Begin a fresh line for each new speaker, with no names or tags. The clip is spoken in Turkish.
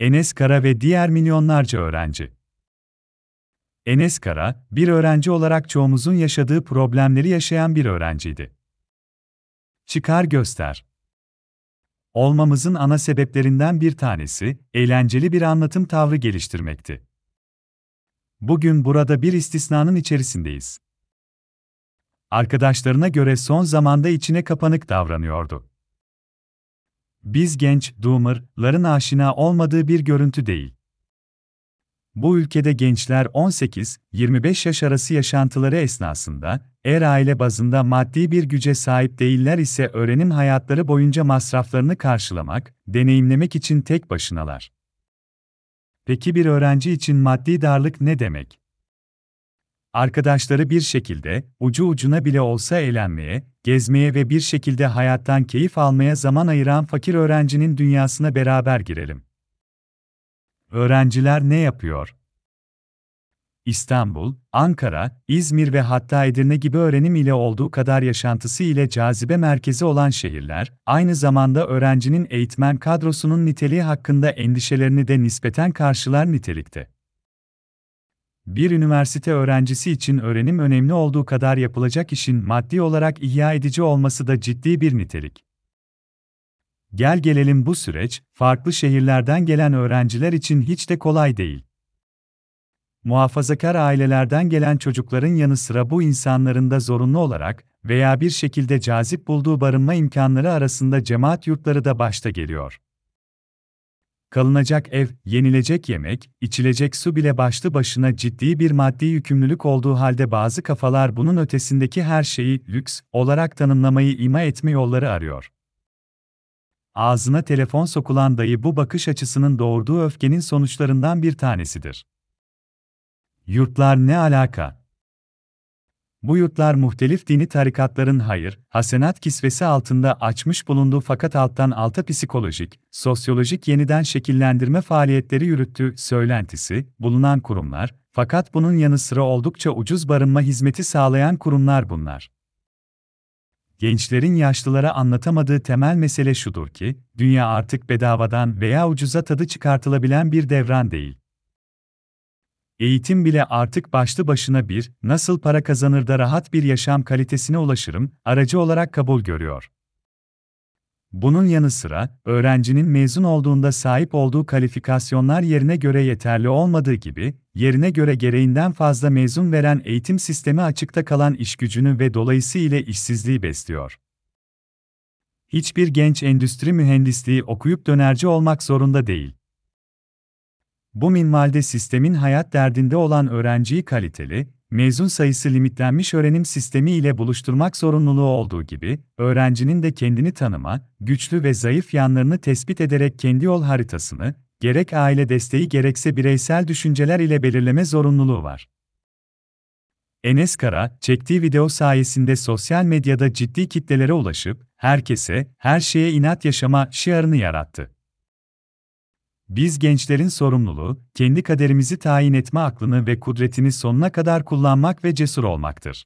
Enes Kara ve diğer milyonlarca öğrenci. Enes Kara, bir öğrenci olarak çoğumuzun yaşadığı problemleri yaşayan bir öğrenciydi. Çıkar göster. Olmamızın ana sebeplerinden bir tanesi, eğlenceli bir anlatım tavrı geliştirmekti. Bugün burada bir istisnanın içerisindeyiz. Arkadaşlarına göre son zamanda içine kapanık davranıyordu. Biz genç, doomer'ların aşina olmadığı bir görüntü değil. Bu ülkede gençler 18-25 yaş arası yaşantıları esnasında, eğer aile bazında maddi bir güce sahip değiller ise öğrenim hayatları boyunca masraflarını karşılamak, deneyimlemek için tek başınalar. Peki bir öğrenci için maddi darlık ne demek? Arkadaşları bir şekilde, ucu ucuna bile olsa eğlenmeye, gezmeye ve bir şekilde hayattan keyif almaya zaman ayıran fakir öğrencinin dünyasına beraber girelim. Öğrenciler ne yapıyor? İstanbul, Ankara, İzmir ve hatta Edirne gibi öğrenim ile olduğu kadar yaşantısı ile cazibe merkezi olan şehirler, aynı zamanda öğrencinin eğitmen kadrosunun niteliği hakkında endişelerini de nispeten karşılar nitelikte. Bir üniversite öğrencisi için öğrenim önemli olduğu kadar yapılacak işin maddi olarak ihya edici olması da ciddi bir nitelik. Gel gelelim bu süreç, farklı şehirlerden gelen öğrenciler için hiç de kolay değil. Muhafazakar ailelerden gelen çocukların yanı sıra bu insanların da zorunlu olarak veya bir şekilde cazip bulduğu barınma imkanları arasında cemaat yurtları da başta geliyor. Kalınacak ev, yenilecek yemek, içilecek su bile başlı başına ciddi bir maddi yükümlülük olduğu halde bazı kafalar bunun ötesindeki her şeyi lüks olarak tanımlamayı ima etme yolları arıyor. Ağzına telefon sokulan dayı bu bakış açısının doğurduğu öfkenin sonuçlarından bir tanesidir. Yurtlar ne alaka? Bu yurtlar muhtelif dini tarikatların hayır, hasenat kisvesi altında açmış bulunduğu fakat alttan alta psikolojik, sosyolojik yeniden şekillendirme faaliyetleri yürüttüğü söylentisi bulunan kurumlar, fakat bunun yanı sıra oldukça ucuz barınma hizmeti sağlayan kurumlar bunlar. Gençlerin yaşlılara anlatamadığı temel mesele şudur ki, dünya artık bedavadan veya ucuza tadı çıkartılabilen bir devran değil. Eğitim bile artık başlı başına bir, nasıl para kazanır da rahat bir yaşam kalitesine ulaşırım, aracı olarak kabul görüyor. Bunun yanı sıra, öğrencinin mezun olduğunda sahip olduğu kalifikasyonlar yerine göre yeterli olmadığı gibi, yerine göre gereğinden fazla mezun veren eğitim sistemi açıkta kalan işgücünü ve dolayısıyla işsizliği besliyor. Hiçbir genç endüstri mühendisliği okuyup dönerci olmak zorunda değil. Bu minvalde sistemin hayat derdinde olan öğrenciyi kaliteli, mezun sayısı limitlenmiş öğrenim sistemi ile buluşturmak zorunluluğu olduğu gibi, öğrencinin de kendini tanıma, güçlü ve zayıf yanlarını tespit ederek kendi yol haritasını, gerek aile desteği gerekse bireysel düşünceler ile belirleme zorunluluğu var. Enes Kara, çektiği video sayesinde sosyal medyada ciddi kitlelere ulaşıp, herkese, her şeye inat yaşama şiarını yarattı. Biz gençlerin sorumluluğu, kendi kaderimizi tayin etme aklını ve kudretini sonuna kadar kullanmak ve cesur olmaktır.